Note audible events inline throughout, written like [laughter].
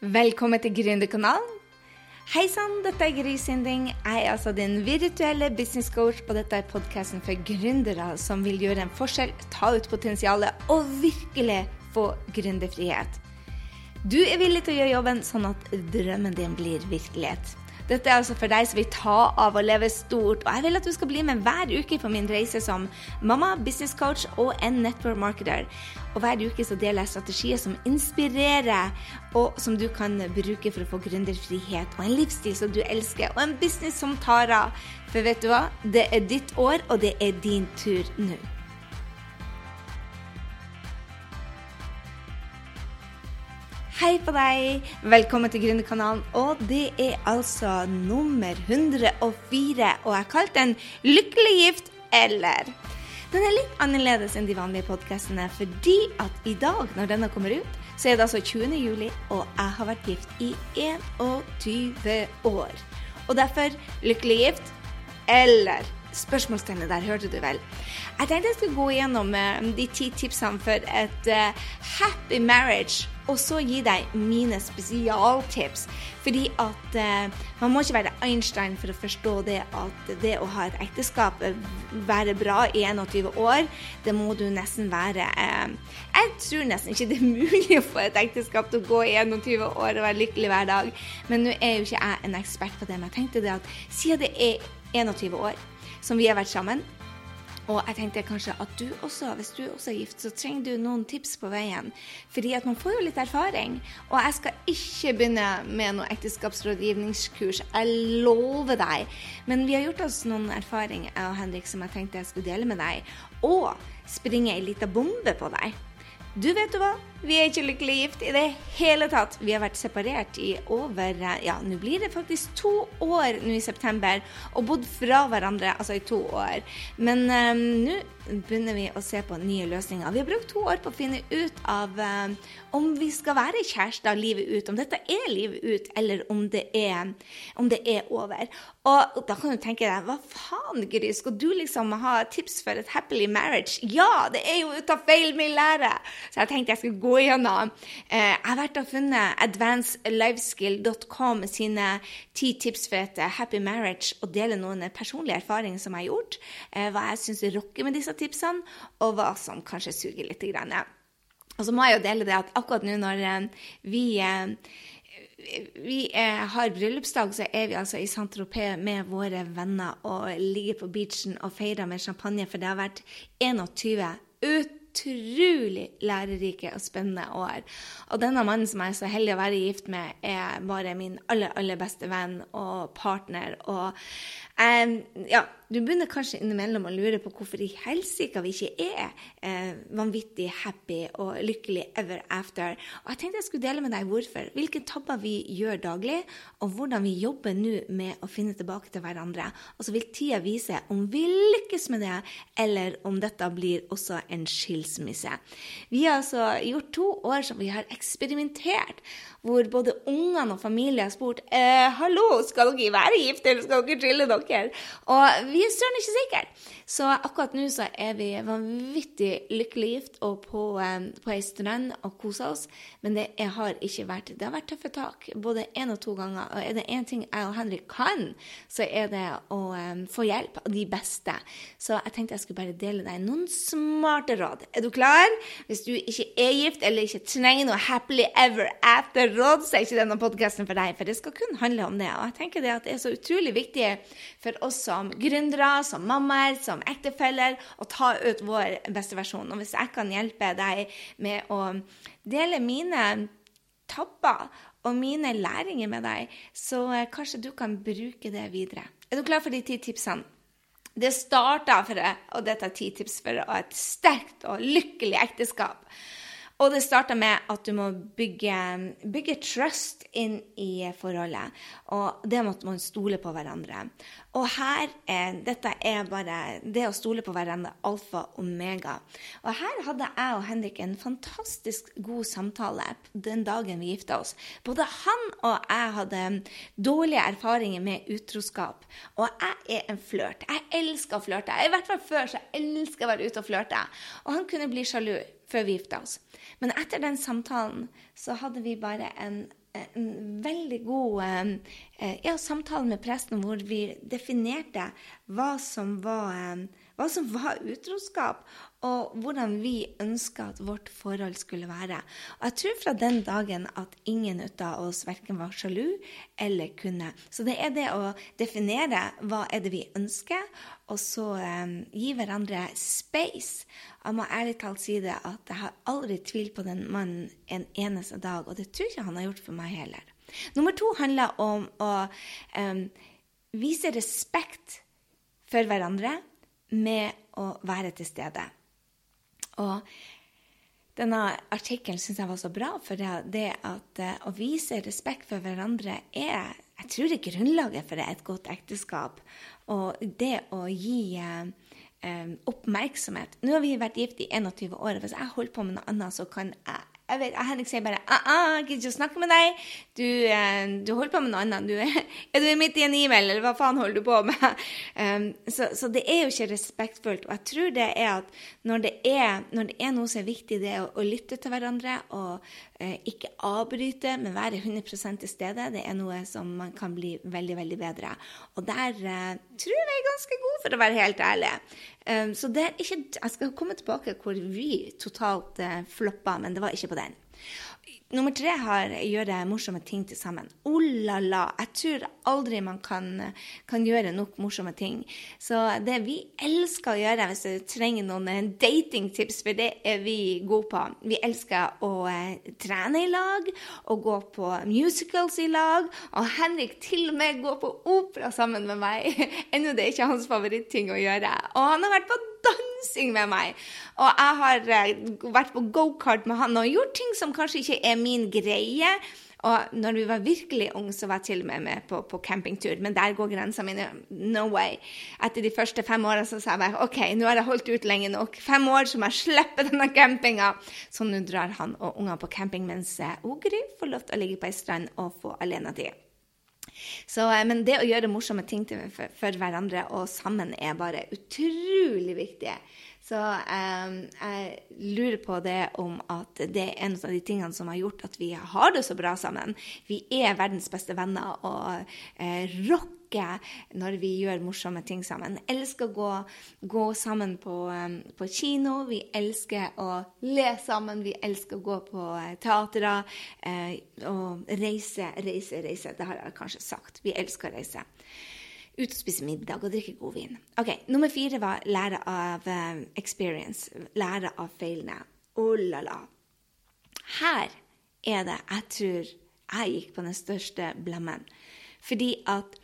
Velkommen til Gründerkanalen. Hei sann, dette er Gry Sinding. Jeg er altså din virtuelle business coach, og dette er podkasten for gründere som vil gjøre en forskjell, ta ut potensialet og virkelig få gründerfrihet. Du er villig til å gjøre jobben sånn at drømmen din blir virkelighet. Dette er altså for deg som vil ta av og leve stort, og jeg vil at du skal bli med hver uke på min reise som mamma, business coach og en network marketer. Og hver uke så deler jeg strategier som inspirerer, og som du kan bruke for å få gründerfrihet og en livsstil som du elsker, og en business som tar av. For vet du hva? Det er ditt år, og det er din tur nå. Hei på deg! Velkommen til Gründerkanalen. Og det er altså nummer 104, og jeg har kalt den 'Lykkelig gift eller'. Den er litt annerledes enn de vanlige podkastene, fordi at i dag, når denne kommer ut, så er det altså 20. juli, og jeg har vært gift i 21 år. Og derfor 'Lykkelig gift eller' Spørsmålstegnet der hørte du vel. Jeg tenkte jeg skulle gå gjennom de ti tipsene for et uh, happy marriage og så gi deg mine spesialtips. Fordi at eh, man må ikke være Einstein for å forstå det at det å ha et ekteskap eh, være bra i 21 år, det må du nesten være. Eh, jeg tror nesten ikke det er mulig å få et ekteskap til å gå i 21 år og være lykkelig hver dag. Men nå er jo ikke jeg en ekspert på det, men jeg tenkte det at siden det er 21 år som vi har vært sammen, og jeg tenkte kanskje at du også, hvis du også er gift, så trenger du noen tips på veien. Fordi at man får jo litt erfaring. Og jeg skal ikke begynne med noe ekteskapsrådgivningskurs, jeg lover deg. Men vi har gjort oss noen erfaringer, jeg og Henrik, som jeg tenkte jeg skulle dele med deg. Og springe ei lita bombe på deg. Du vet du hva, vi er ikke lykkelig gift i det hele tatt. Vi har vært separert i over Ja, nå blir det faktisk to år nå i september, og bodd fra hverandre altså i to år. Men um, nå begynner vi å se på nye løsninger. Vi har brukt to år på å finne ut av um, om vi skal være kjærester livet ut, om dette er livet ut, eller om det er, om det er over. Og da kan du tenke deg, hva faen, Gry, skal du liksom ha tips for et happily marriage? Ja, det er jo ut av feil min lære! Så jeg tenkte jeg skulle gå igjennom. Eh, jeg har vært og funnet advancelifeskill.com sine ti tips for et happy marriage og dele noen personlige erfaringer som jeg har gjort. Eh, hva jeg syns rocker med disse tipsene, og hva som kanskje suger litt. Og så må jeg jo dele det at akkurat nå når eh, vi vi er, har bryllupsdag, så er vi altså i Saint-Tropez med våre venner og ligger på beachen og feirer med champagne, for det har vært 21 ut utrolig lærerike og spennende år. Og denne mannen som jeg er så heldig å være gift med, er bare min aller, aller beste venn og partner. Og um, ja, du begynner kanskje innimellom å lure på hvorfor i helsike vi ikke er eh, vanvittig happy og lykkelig ever after. Og jeg tenkte jeg skulle dele med deg hvorfor. Hvilke tabber vi gjør daglig, og hvordan vi jobber nå med å finne tilbake til hverandre. Og så vil tida vise om vi lykkes med det, eller om dette blir også en skilsmisse. Vi har altså gjort to år som vi har eksperimentert hvor både ungene og familien har spurt eh, hallo, skal dere være gift, eller skal dere trille dere? Og vi er søren ikke sikre. Så akkurat nå så er vi vanvittig lykkelig gift og på, eh, på ei strand og koser oss. Men det har ikke vært Det har vært tøffe tak både én og to ganger. Og er det én ting jeg og Henrik kan, så er det å eh, få hjelp av de beste. Så jeg tenkte jeg skulle bare dele deg noen smarte råd. Er du klar? Hvis du ikke er gift eller ikke trenger noe happily ever after råd, så er ikke denne podkasten for deg, for det skal kun handle om det. Og jeg tenker det at det er så utrolig viktig for oss som gründere, som mammaer, som ektefeller, å ta ut vår beste versjon. Og hvis jeg kan hjelpe deg med å dele mine tabber og mine læringer med deg, så kanskje du kan bruke det videre. Er du klar for de ti tipsene? Det starta for, og dette er ti tips for et sterkt og lykkelig ekteskap. Og det starter med at du må bygge, bygge, trust inn i forholdet. Og det måtte man stole på hverandre. Og her er, dette er bare det å stole på hverandre alfa og omega. Og her hadde jeg og Henrik en fantastisk god samtale den dagen vi gifta oss. Både han og jeg hadde dårlige erfaringer med utroskap. Og jeg er en flørt. Jeg elsker å flørte. I hvert fall før så elsker jeg å være ute og flørte. Og han kunne bli sjalu før vi gifta oss. Men etter den samtalen så hadde vi bare en en veldig god eh, ja, samtale med presten hvor vi definerte hva som var, hva som var utroskap, og hvordan vi ønska at vårt forhold skulle være. Og jeg tror fra den dagen at ingen av oss verken var sjalu eller kunne. Så det er det å definere hva er det vi ønsker, og så um, gi hverandre space. Jeg må ærlig talt si det at jeg har aldri tvilt på den mannen en eneste dag, og det tror jeg ikke han har gjort for meg heller. Nummer to handler om å um, vise respekt for hverandre med å være til stede. Og denne artikkelen syns jeg var så bra, for det, at uh, å vise respekt for hverandre er jeg tror det er grunnlaget for et godt ekteskap. Og det å gi uh, um, oppmerksomhet Nå har vi vært gift i 21 år. Hvis jeg holder på med noe annet, så kan jeg jeg vet, Henrik sier bare ah, ah, 'Jeg gidder ikke å snakke med deg. Du, eh, du, holder på med noe annet. Du, [laughs] er du midt i en e-mail, eller hva faen holder du på med?' [laughs] Um, så, så, det er jo ikke respektfullt. Og jeg tror det er at når det er, når det er noe som er viktig, det er å, å lytte til hverandre og ikke avbryte, men være 100% til stede, det er noe som man kan bli veldig, veldig bedre. Og der eh, tror jeg er ganske god, for å være helt ærlig. Um, så det er ikke, jeg skal komme tilbake hvor vi totalt uh, floppa, men det var ikke på den. Nummer tre har gjøre morsomme ting til sammen. Oh la la! Jeg tror aldri man kan, kan, gjøre nok morsomme ting. Så det vi elsker å gjøre hvis du trenger noen datingtips, for det er vi gode på Vi elsker å eh, trene i lag og gå på musicals i lag. Og Henrik til og med går på opera sammen med meg. [laughs] Ennå det er ikke hans favoritting å gjøre. Og han har vært på dansing med meg. Og jeg har eh, vært på gokart med han og gjort ting som kanskje ikke er min greie. Og når vi var virkelig unge, så var jeg til og med med på, på campingtur. Men der går grensa mi. No way. Etter de første fem åra så sa jeg bare OK, nå har jeg holdt ut lenge nok. Fem år så må jeg slippe denne campinga. Så nå drar han og ungene på camping mens Ogry får lov til å ligge på ei strand og få alenetid. Så, eh, men det å gjøre morsomme ting for, for, hverandre og sammen er bare utrolig viktig. Så um, jeg lurer på det om at det er en av de tingene som har gjort at vi har det så bra sammen. Vi er verdens beste venner og uh, rock når vi gjør morsomme ting sammen. Vi elsker å gå, gå sammen på, um, på, kino. Vi elsker å le sammen. Vi elsker å gå på uh, teatre uh, og reise, reise, reise. Det har jeg kanskje sagt. Vi elsker å reise. Ut og spise middag og drikke god vin. Ok, Nummer fire var lære av um, experience. Lære av feilene. Oh la la. Her er det jeg tror jeg gikk på den største blemmen. Fordi at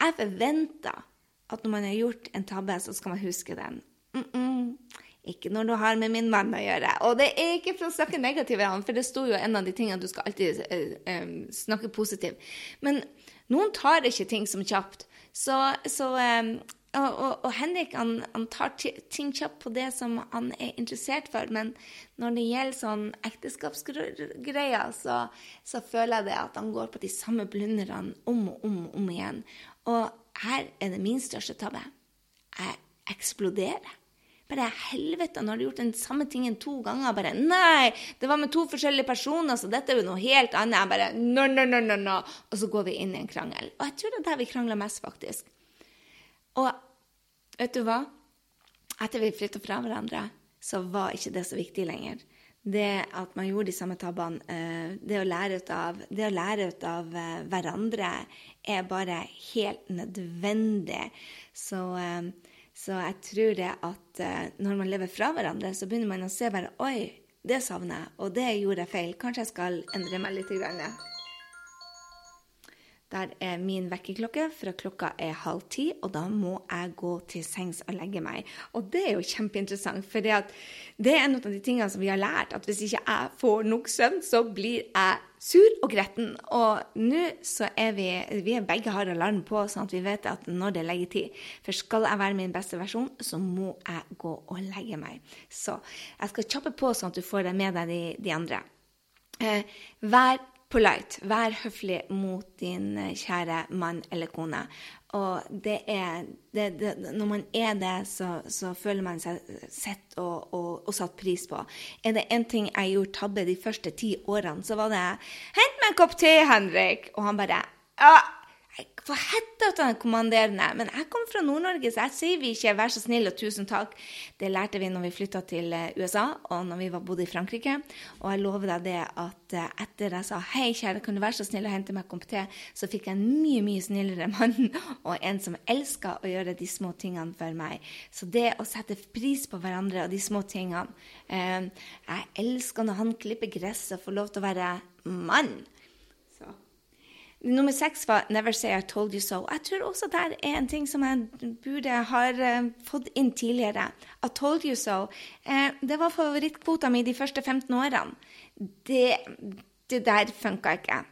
jeg forventer at når man har gjort en tabbe, så skal man huske den. Mm -mm. Ikke når du har med min mann å gjøre. Og det er ikke for å snakke negativt for det sto jo en av de tingene du skal alltid uh, um, snakke positivt. Men noen tar ikke ting som kjapt. Så, så um, og, og, og, Henrik han, han tar ting kjapt på det som han er interessert for, men når det gjelder sånn ekteskapsgreier, så, så, føler jeg det at han går på de samme blunderne om og om og om igjen. Og her er det min største tabbe. Jeg eksploderer. Bare helvete, nå har du gjort den samme tingen to ganger. Bare nei, det var med to forskjellige personer, så dette er jo noe helt annet. Jeg bare no, no, no, no, no. Og så går vi inn i en krangel. Og jeg tror det er der vi krangler mest, faktisk. Og vet du hva? Etter vi flytta fra hverandre, så var ikke det så viktig lenger det at man gjorde de samme tabbene, eh, det å lære ut av, lære ut av eh, hverandre, er bare helt nødvendig. Så, eh, så, jeg tror det at når man lever fra hverandre, så begynner man å se bare Oi, det savner jeg, og det gjorde jeg feil. Kanskje jeg skal endre meg litt. Grann. Der er min vekkerklokke fra klokka er halv ti, og da må jeg gå til sengs og legge meg. Og det er jo kjempeinteressant, for det, er en av de tingene som vi har lært, at hvis ikke jeg får nok søvn, så blir jeg sur og gretten. Og nå så er vi Vi er begge har alarm på, sånn at vi vet at når det er leggetid. For skal jeg være min beste versjon, så må jeg gå og legge meg. Så jeg skal kjappe på sånn at du får det med deg de, de andre. Eh, vær polite. Vær høflig mot din eh, kjære mann eller kone. Og det er det, det, Når man er det, så, så føler man seg sett og, og, og, satt pris på. Er det én ting jeg gjorde tabbe de første ti årene, så var det 'Hent meg en kopp te, Henrik.' Og han bare ja, hva heter den kommanderende? Men jeg kommer fra Nord-Norge, så jeg sier vi ikke 'vær så snill' og 'tusen takk'. Det lærte vi når vi flytta til eh, USA, og når vi bodde i Frankrike. Og jeg lover deg det at eh, etter jeg sa 'hei, kjære, kan du være så snill å hente meg en kopp te', så fikk jeg en mye, mye snillere mann, [laughs] og en som elska å gjøre de små tingene for meg. Så det å sette pris på hverandre og de små tingene eh, Jeg elsker når han klipper gress og får lov til å være mann. Nummer seks var 'Never say I told you so'. Jeg tror også det er en ting som jeg burde ha uh, fått inn tidligere. 'I told you so'. Uh, det var favorittkvota mi de første 15 årene. Det, det der funka ikke.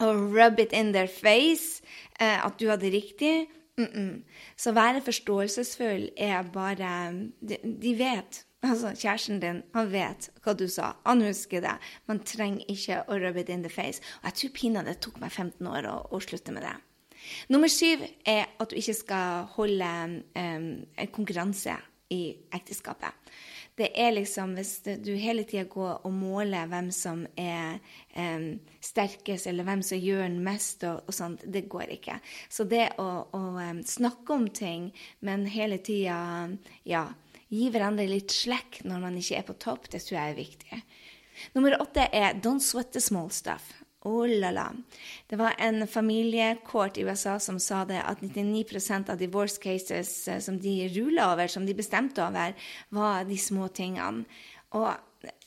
Å rub it in their face, uh, at du hadde riktig mm -mm. Så være forståelsesfull er bare de, de vet Altså, kjæresten din, han vet hva du sa. Han husker det. Man trenger ikke å rub it in the face. Og jeg tror pinadø det tok meg 15 år å, å, slutte med det. Nummer syv er at du ikke skal holde um, en konkurranse i ekteskapet. Det er liksom Hvis du hele tida går og måler hvem som er um, sterkest, eller hvem som gjør den mest, og, og, sånt, det går ikke. Så det å, å um, snakke om ting, men hele tida ja, Gi hverandre litt slekk når man ikke er på topp. Det tror jeg er viktig. Nummer åtte er 'don't sweat the small stuff'. Oh la la. Det var en familiekort i USA som sa det at 99% av divorce cases eh, som de rula over, som de bestemte over, var de små tingene. Og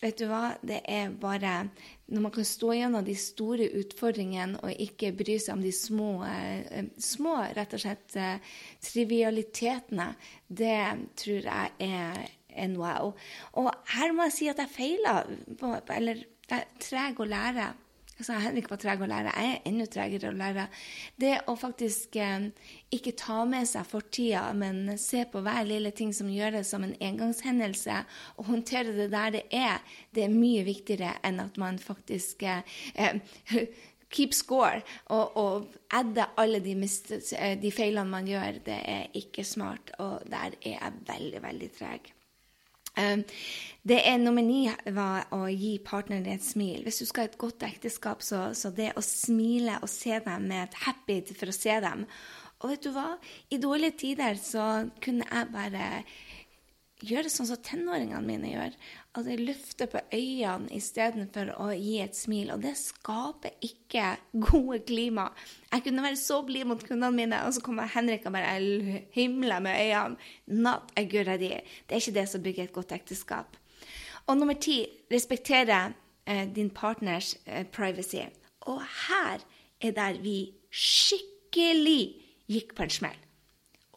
vet du hva, det er bare Når man kan stå gjennom de store utfordringene og ikke bry seg om de små, eh, små rett og slett eh, trivialitetene, det tror jeg er en wow. Og her må jeg si at jeg feiler, eller jeg er treg å lære. Altså, Henrik var treg å lære. Jeg er enda tregere å lære. Det å faktisk eh, ikke ta med seg fortida, men se på hver lille ting som gjøres som en engangshendelse, og håndtere det der det er, det er mye viktigere enn at man faktisk eh, [laughs] keep score og, og adde alle de, eh, de feilene man gjør. Det er ikke smart, og der er jeg veldig, veldig treg. Ehm, det er Nummer ni var å gi partneren et smil. Hvis du skal ha et godt ekteskap, så, så det å smile og se dem med et happy for å se dem Og vet du hva? I dårlige tider så kunne jeg bare gjøre sånn som tenåringene mine gjør. At jeg løfter på øynene istedenfor å gi et smil. Og det skaper ikke gode klima. Jeg kunne være så blid mot kundene mine, og så kommer Henrik og bare himler med øynene. Not a good idea. Det er ikke det som bygger et godt ekteskap. Og nummer ti respektere eh, din partners eh, privacy. Og her er der vi skikkelig gikk på en smell.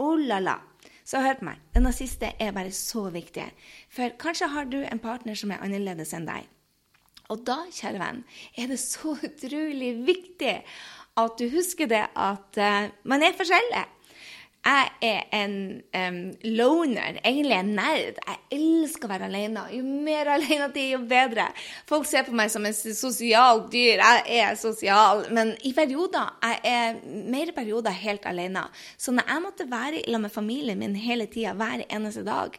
Oh la la. Så hør på meg. Denne siste er bare så viktig. For kanskje har du en partner som er annerledes enn deg. Og da, kjære venn, er det så utrolig viktig at du husker det at uh, man er forskjellig. Jeg er en um, loner, egentlig en nerd. Jeg elsker å være alene. Jo mer alene er, jo bedre. Folk ser på meg som en sosial dyr. Jeg er sosial. Men i perioder jeg er mer perioder helt alene. Så når jeg måtte være sammen med familien min hele tida, hver eneste dag,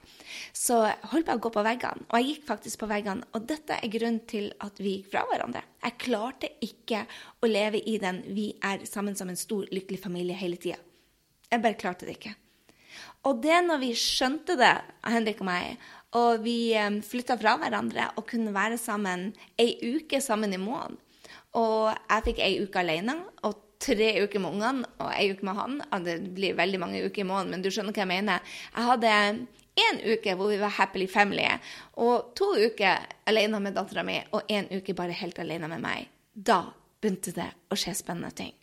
så holdt jeg å gå på veggene. Og jeg gikk faktisk på veggene. Og dette er grunnen til at vi gikk fra hverandre. Jeg klarte ikke å leve i den vi er sammen som en stor, lykkelig familie hele tida. Jeg bare klarte det ikke. Og det når vi skjønte det, Henrik og meg, og vi um, flytta fra hverandre og kunne være sammen ei uke sammen i måneden Og jeg fikk ei uke alene og tre uker med ungene og ei uke med han. Det blir veldig mange uker i måneden, men du skjønner hva jeg mener. Jeg hadde én uke hvor vi var happily family, og to uker alene med dattera mi, og én uke bare helt alene med meg. Da begynte det å skje spennende ting.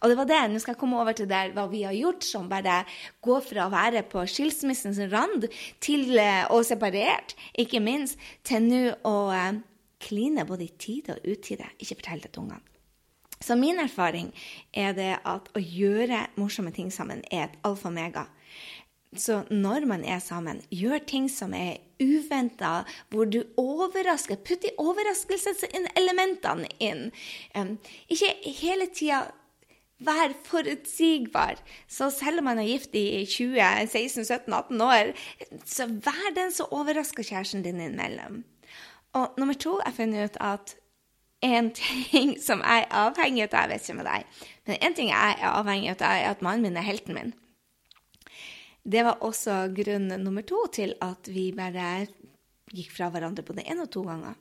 Og det var det. Nå skal jeg komme over til der hva vi har gjort som bare går fra å være på skilsmissens rand til og å separert, ikke minst, til nå å uh, kline både i tide og utide. Ikke fortell det til ungene. Så min erfaring er det at å gjøre morsomme ting sammen er et alfa mega. så når man er sammen, gjør ting som er uventa, hvor du overrasker Putt de overraskelseselementene inn. Ikke hele tida Vær forutsigbar. Så selv om man er gift i 20, 16, 17, 18 år, så vær den som overrasker kjæresten din innimellom. Og nummer to, jeg har funnet ut at en ting som jeg er avhengig av Jeg vet ikke med deg, men en ting jeg er avhengig av, er at mannen min er helten min. Det var også grunn nummer to til at vi bare gikk fra hverandre både én og to ganger.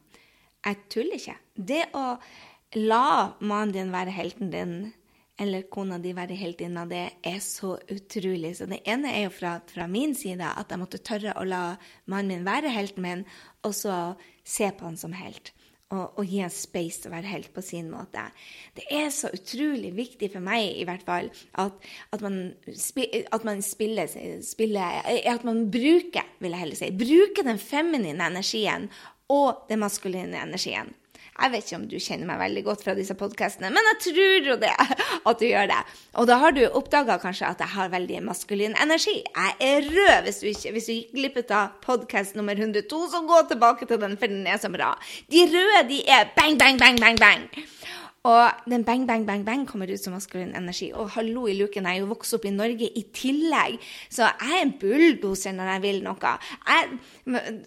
Jeg tuller ikke. Det å la mannen din være helten din, eller kona di være heltinna, det er så utrolig. Så det ene er jo fra, fra, min side at jeg måtte tørre å la mannen min være helten min, og så se på han som helt og, og, gi en space til å være helt på sin måte. Det er så utrolig viktig for meg i hvert fall at, at, man, at man, spiller, spiller, At man bruker, vil jeg heller si, bruker den feminine energien og den maskuline energien. Jeg vet ikke om du kjenner meg veldig godt fra disse podkastene, men jeg tror jo det, at du gjør det. Og da har du oppdaga kanskje at jeg har veldig maskulin energi. Jeg er rød. Hvis du, ikke, hvis du gikk glipp av podkast nummer 102, så gå tilbake til den, for den er så bra. De røde, de er bang, bang, bang, bang, bang. Og den bang, bang, bang, bang kommer ut som maskulin energi. Og hallo i luken, jeg er jo vokst opp i Norge i tillegg, så jeg er en bulldoser når jeg vil noe.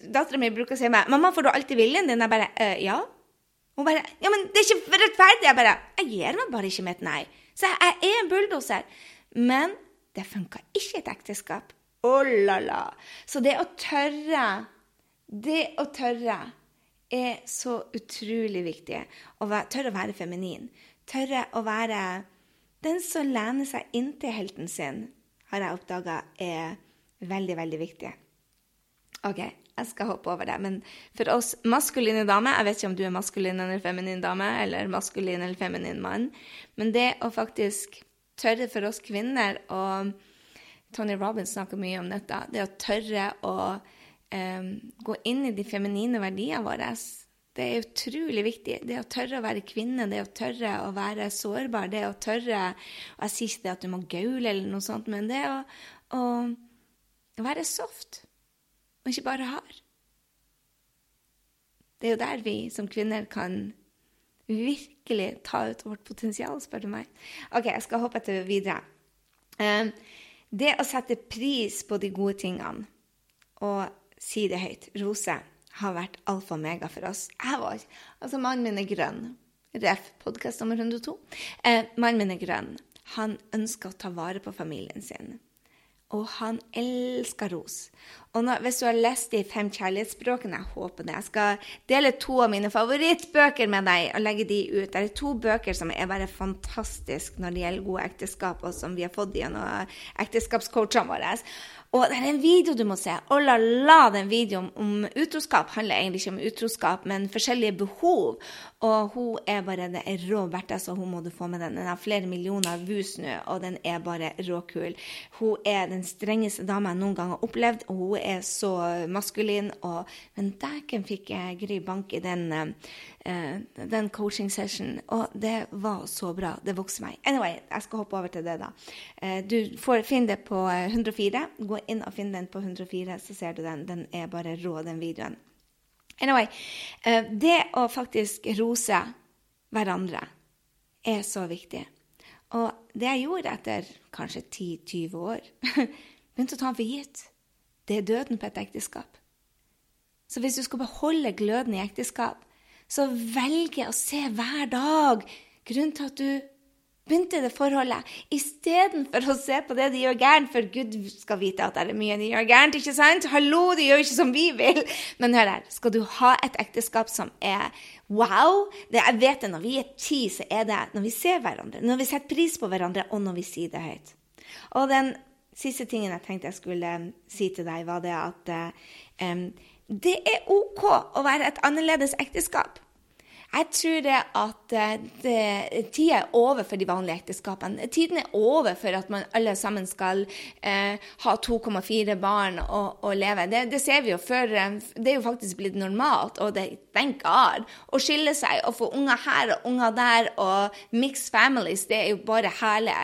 Dattera mi bruker å si meg 'Mamma, får du alltid viljen din?' Jeg bare «Øh, 'Ja'. Hun bare 'Ja, men det er ikke rettferdig.' Jeg bare 'Jeg gir meg bare ikke med et nei'. Så jeg er en bulldoser. Men det funka ikke i et ekteskap. Oh la la. Så det å tørre, det å tørre er så utrolig viktig. Å tørre å være feminin. Tørre å være den som lener seg inntil helten sin, har jeg oppdaga er veldig, veldig viktig. OK, jeg skal hoppe over det. Men for oss maskuline damer Jeg vet ikke om du er maskulin eller feminin dame, eller maskulin eller feminin mann, men det å faktisk tørre for oss kvinner og Tony Robbins snakker mye om dette. Det å tørre å um, gå inn i de feminine verdiene våre. Det er utrolig viktig. Det å tørre å være kvinne, det å tørre å være sårbar, det å tørre og Jeg sier ikke det at du må gaule eller noe sånt, men det å, å være soft og ikke bare har. Det er jo der vi som kvinner kan virkelig ta ut vårt potensial, spør du meg. OK, jeg skal hoppe etter videre. Um, det å sette pris på de gode tingene og si det høyt, rose, har vært alfa og mega for oss. Jeg var, altså Mannen min er grønn. Ref. podkast nummer 102. Eh, mannen min er grønn. Han ønsker å ta vare på familien sin og han elsker ros. Og nå, hvis du har lest de fem kjærlighetsspråkene, jeg håper det. Jeg skal dele to av mine favorittbøker med deg og legge de ut. Det er to bøker som er bare fantastiske når det gjelder gode ekteskap, og som vi har fått gjennom ekteskapscoachene våre. Og det er en video du må se. Oh la la, den videoen om utroskap handler egentlig ikke om utroskap, men forskjellige behov. Og hun er bare det er rå verdt, så Hun må du få med den. Den har flere millioner views nå, og den er bare råkul. Hun er den strengeste dama jeg noen gang har opplevd, og hun er så maskulin. Og, men dæken fikk jeg Gry bank i den uh, den coaching session, og det var så bra. Det vokste meg. Anyway, jeg skal hoppe over til det, da. Uh, du får finne det på 104. Eh, Inn og finn den på 104, så ser du den. Den er bare rå, den videoen. Anyway, det å faktisk rose hverandre er så viktig. Og det jeg gjorde etter kanskje 10-20 år, [laughs] begynte å ta den for gitt. Det er døden på et ekteskap. Så hvis du skal beholde gløden i ekteskap, så velger jeg å se hver dag grunnen til at du begynte det forholdet, istedenfor å se på det de gjør gærent, for Gud skal vite at det er mye de gjør gærent, ikke sant? Hallo, de gjør ikke som vi vil. Men hør her, skal du ha et ekteskap som er wow det, Jeg vet det, når vi er ti, så er det når vi ser hverandre, når vi setter pris på hverandre, og når vi sier det høyt. Og den siste tingen jeg tenkte jeg skulle um, si til deg, var det at um, det er OK å være et annerledes ekteskap. Jeg tror det at eh, det, tida er over for de vanlige ekteskapene. Tiden er over for at man alle sammen skal eh, ha 2,4 barn og, og leve. Det, det, ser vi jo før. Eh, det er jo faktisk blitt normalt, og det thank God. Å skille seg og få unger her og unger der og mixed families, det er jo bare herlig.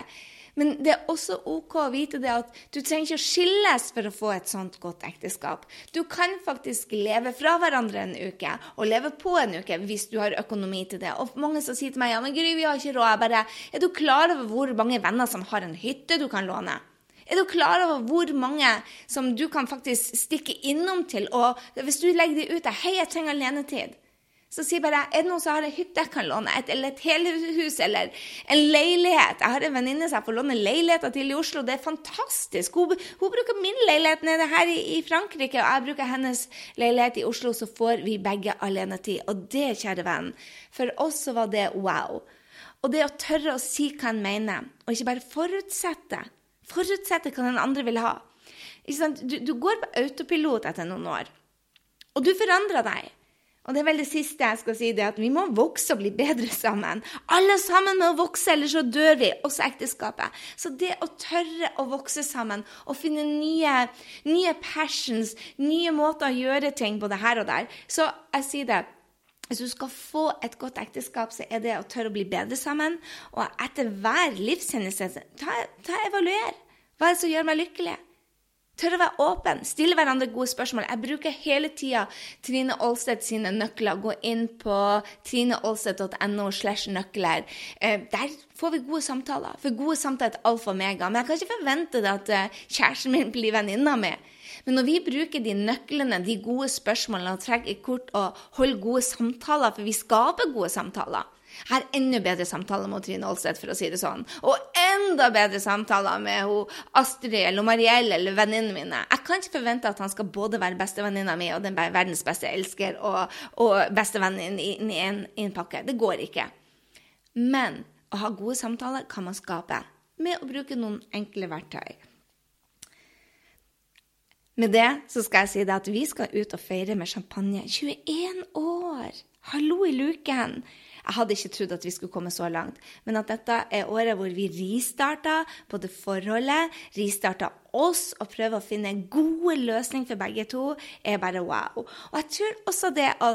Men det er også OK å vite det at du trenger ikke å skilles for å få et sånt godt ekteskap. Du kan faktisk leve fra hverandre en uke, og leve på en uke hvis du har økonomi til det. Og mange som sier til meg ja, men Gry, vi har ikke råd. Jeg bare, er du klar over hvor mange venner som har en hytte du kan låne? Er du klar over hvor mange som du kan faktisk stikke innom til? Og hvis du legger det ut der, hei, jeg trenger alenetid så sier bare er det noen som har en hytte jeg kan låne, et, eller et helhus eller en leilighet. Jeg har en venninne som jeg får låne leiligheter til i Oslo. Det er fantastisk. Hun, hun bruker min leilighet nede her i, i, Frankrike, og jeg bruker hennes leilighet i Oslo, så får vi begge alenetid. Og det, kjære venn, for oss så var det wow. Og det å tørre å si hva en mener, og ikke bare forutsette. Forutsette hva den andre vil ha. Du, du går på autopilot etter noen år, og du forandrer deg. Og det er vel det siste jeg skal si, det at vi må vokse og bli bedre sammen. Alle sammen må vokse, ellers så dør vi, også ekteskapet. Så det å tørre å vokse sammen og finne nye, nye passions, nye måter å gjøre ting på det her og der Så jeg sier det. Hvis du skal få et godt ekteskap, så er det å tørre å bli bedre sammen. Og etter hver livshendelse, ta, ta evaluer. Hva er det som gjør meg lykkelig? Tør å være åpen, stille hverandre gode spørsmål. Jeg bruker hele tida Trine Aalstedt sine nøkler. Gå inn på trineaalstedt.no slash nøkler. Eh, der får vi gode samtaler. For gode samtaler er alfa og mega. Men jeg kan ikke forvente det at eh, kjæresten min blir venninna mi. Men når vi bruker de nøklene, de gode spørsmålene, og trekker kort og holder gode samtaler, for vi skaper gode samtaler har enda bedre samtaler med Trine Aalstedt, for å si det sånn. Og enda bedre samtaler med hun Astrid eller Marielle eller venninnene mine. Jeg kan ikke forvente at han skal både være bestevenninna mi og den verdens beste elsker og, og bestevennen i, i, en, i en pakke. Det går ikke. Men å ha gode samtaler kan man skape med å bruke noen enkle verktøy. Med det så skal jeg si det at vi skal ut og feire med champagne. 21 år! Hallo i luken! Jeg hadde ikke trodd at vi skulle komme så langt. Men at dette er året hvor vi ristarta både forholdet, ristarta oss og prøver å finne gode løsninger for begge to, er bare wow. Og jeg tror også det å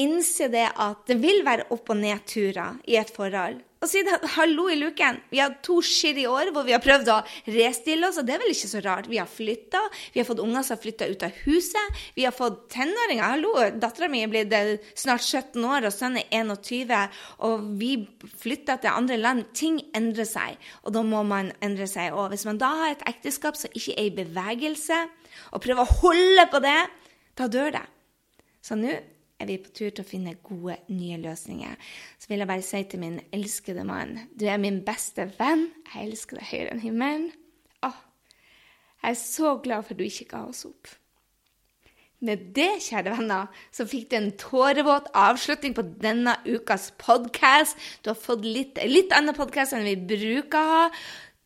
innse det at det vil være opp- og nedturer i et forhold og si det, hallo i luken. Vi har to skittige år hvor vi har prøvd å restille oss, og det er vel ikke så rart. Vi har flytta, vi har fått unger som har flytta ut av huset, vi har fått tenåringer. Hallo, dattera mi er blitt eh, snart 17 år, og sønnen er 21, og vi flytta til andre land. Ting endrer seg, og da må man endre seg. Og hvis man da har et ekteskap som ikke er i bevegelse, og prøver å holde på det, da dør det. Så nå er vi på tur til å finne gode, nye løsninger. Så vil jeg bare si til min elskede mann Du er min beste venn. Jeg elsker deg høyere enn himmelen. Åh, jeg er så glad for at du ikke ga oss opp. Med det, kjære venner, så fikk du en tårevåt avslutning på denne ukas podkast. Du har fått litt, litt annen podkast enn vi bruker å ha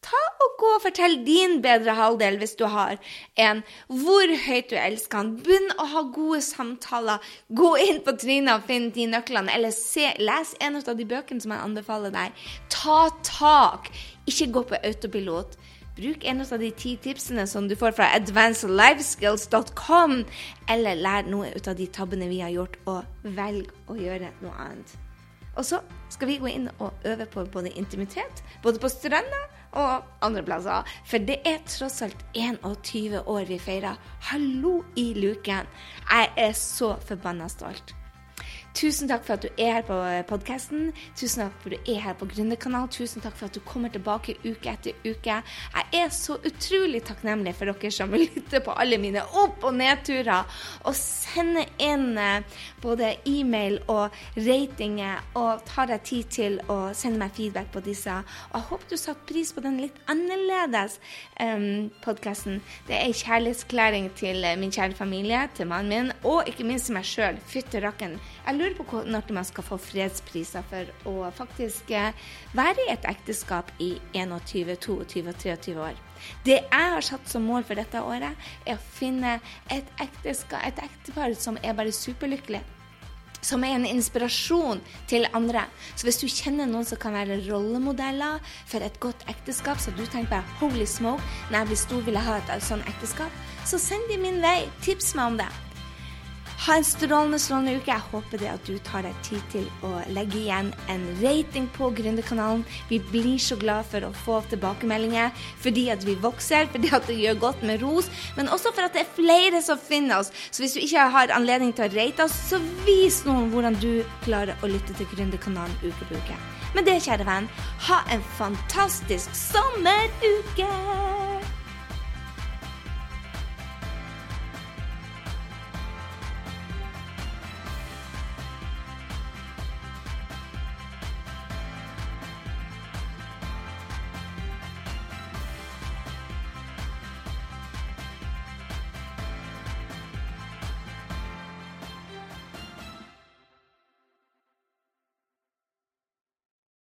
ta og gå og fortell din bedre halvdel hvis du har en, hvor høyt du elsker han. Begynn å ha gode samtaler. Gå inn på Trina og finn de nøklene, eller se, les en av de bøkene som jeg anbefaler deg. Ta tak. Ikke gå på autopilot. Bruk en av de ti tipsene som du får fra advancedlifeskills.com, eller lær noe ut av de tabbene vi har gjort, og velg å gjøre noe annet. Og så skal vi gå inn og øve på både intimitet, både på stranda og andre plasser. For det er tross alt 21 år vi feirer. Hallo i luken! Jeg er så forbanna stolt. Tusen takk for at du er her på podkasten. Tusen takk for at du er her på Gründerkanalen. Tusen takk for at du kommer tilbake uke etter uke. Jeg er så utrolig takknemlig for dere som [laughs] lytter på alle mine opp- og nedturer, og sender inn eh, både e-mail og ratinger, og tar deg tid til å sende meg feedback på disse. Og jeg håper du satte pris på den litt annerledes um, ehm, podkasten. Det er en kjærlighetsklæring til eh, min kjære familie, til mannen min, og ikke minst til meg sjøl. Fytte rakken. Jeg lurer på når man skal få fredspriser for å faktisk eh, være i et ekteskap i 21, 22 og 23 år. Det jeg har satt som mål for dette året, er å finne et ekteskap, et ektepar som er bare superlykkelig. Som er en inspirasjon til andre. Så hvis du kjenner noen som kan være rollemodeller for et godt ekteskap, så du tenker bare holy smoke, når jeg blir stor vil jeg ha et sånt ekteskap, så send de min vei. Tips meg om det. Ha en strålende, strålende uke. Jeg håper det at du tar deg tid til å legge igjen en rating på Gründerkanalen. Vi blir så glad for å få tilbakemeldinger fordi at vi vokser, fordi at det gjør godt med ros, men også for at det er flere som finner oss. Så hvis du ikke har anledning til å rate oss, så vis noen hvordan du klarer å lytte til Gründerkanalen uke på uke. Med det, kjære venn, ha en fantastisk sommeruke!